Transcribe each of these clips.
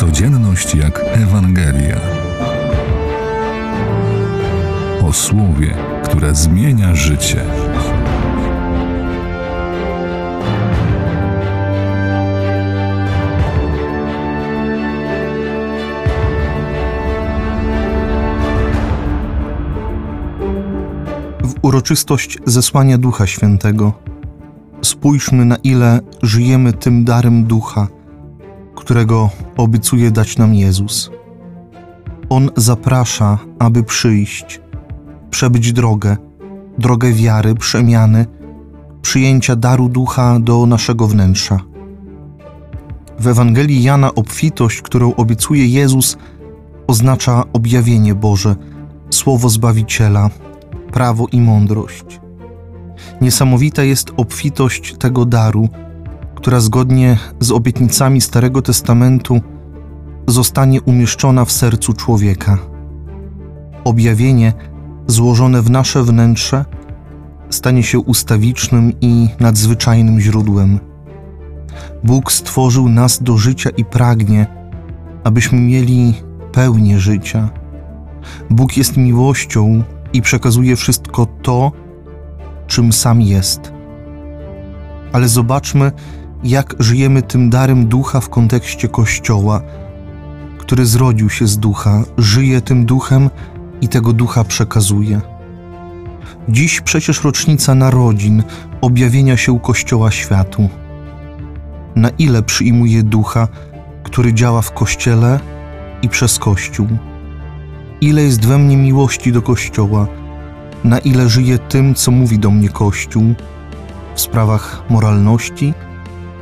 Codzienność jak Ewangelia. O słowie, które zmienia życie. W uroczystość zesłania Ducha Świętego spójrzmy, na ile żyjemy tym darem Ducha, którego obiecuje dać nam Jezus. On zaprasza, aby przyjść, przebyć drogę, drogę wiary, przemiany, przyjęcia daru Ducha do naszego wnętrza. W Ewangelii Jana obfitość, którą obiecuje Jezus, oznacza objawienie Boże, słowo Zbawiciela, prawo i mądrość. Niesamowita jest obfitość tego daru, która zgodnie z obietnicami Starego Testamentu zostanie umieszczona w sercu człowieka. Objawienie złożone w nasze wnętrze stanie się ustawicznym i nadzwyczajnym źródłem. Bóg stworzył nas do życia i pragnie, abyśmy mieli pełnię życia. Bóg jest miłością i przekazuje wszystko to, czym sam jest. Ale zobaczmy, jak żyjemy tym darem ducha w kontekście Kościoła, który zrodził się z ducha, żyje tym duchem i tego ducha przekazuje. Dziś przecież rocznica narodzin, objawienia się Kościoła światu. Na ile przyjmuje ducha, który działa w Kościele i przez Kościół? Ile jest we mnie miłości do Kościoła? Na ile żyję tym, co mówi do mnie Kościół w sprawach moralności,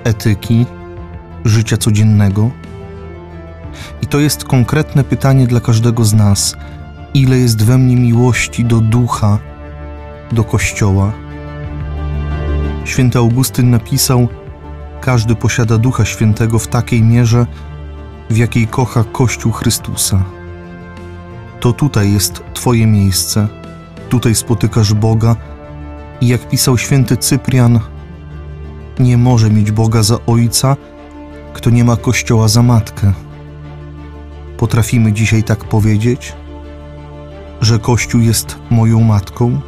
etyki, życia codziennego? I to jest konkretne pytanie dla każdego z nas: ile jest we mnie miłości do ducha, do Kościoła? Święty Augustyn napisał: Każdy posiada ducha świętego w takiej mierze, w jakiej kocha Kościół Chrystusa. To tutaj jest Twoje miejsce, tutaj spotykasz Boga i jak pisał święty Cyprian, nie może mieć Boga za ojca, kto nie ma Kościoła za matkę. Potrafimy dzisiaj tak powiedzieć, że Kościół jest moją matką?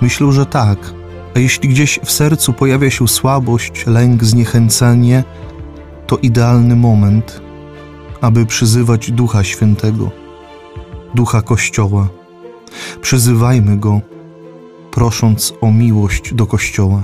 Myślę, że tak. A jeśli gdzieś w sercu pojawia się słabość, lęk, zniechęcenie, to idealny moment, aby przyzywać Ducha Świętego, Ducha Kościoła. Przyzywajmy Go, prosząc o miłość do Kościoła.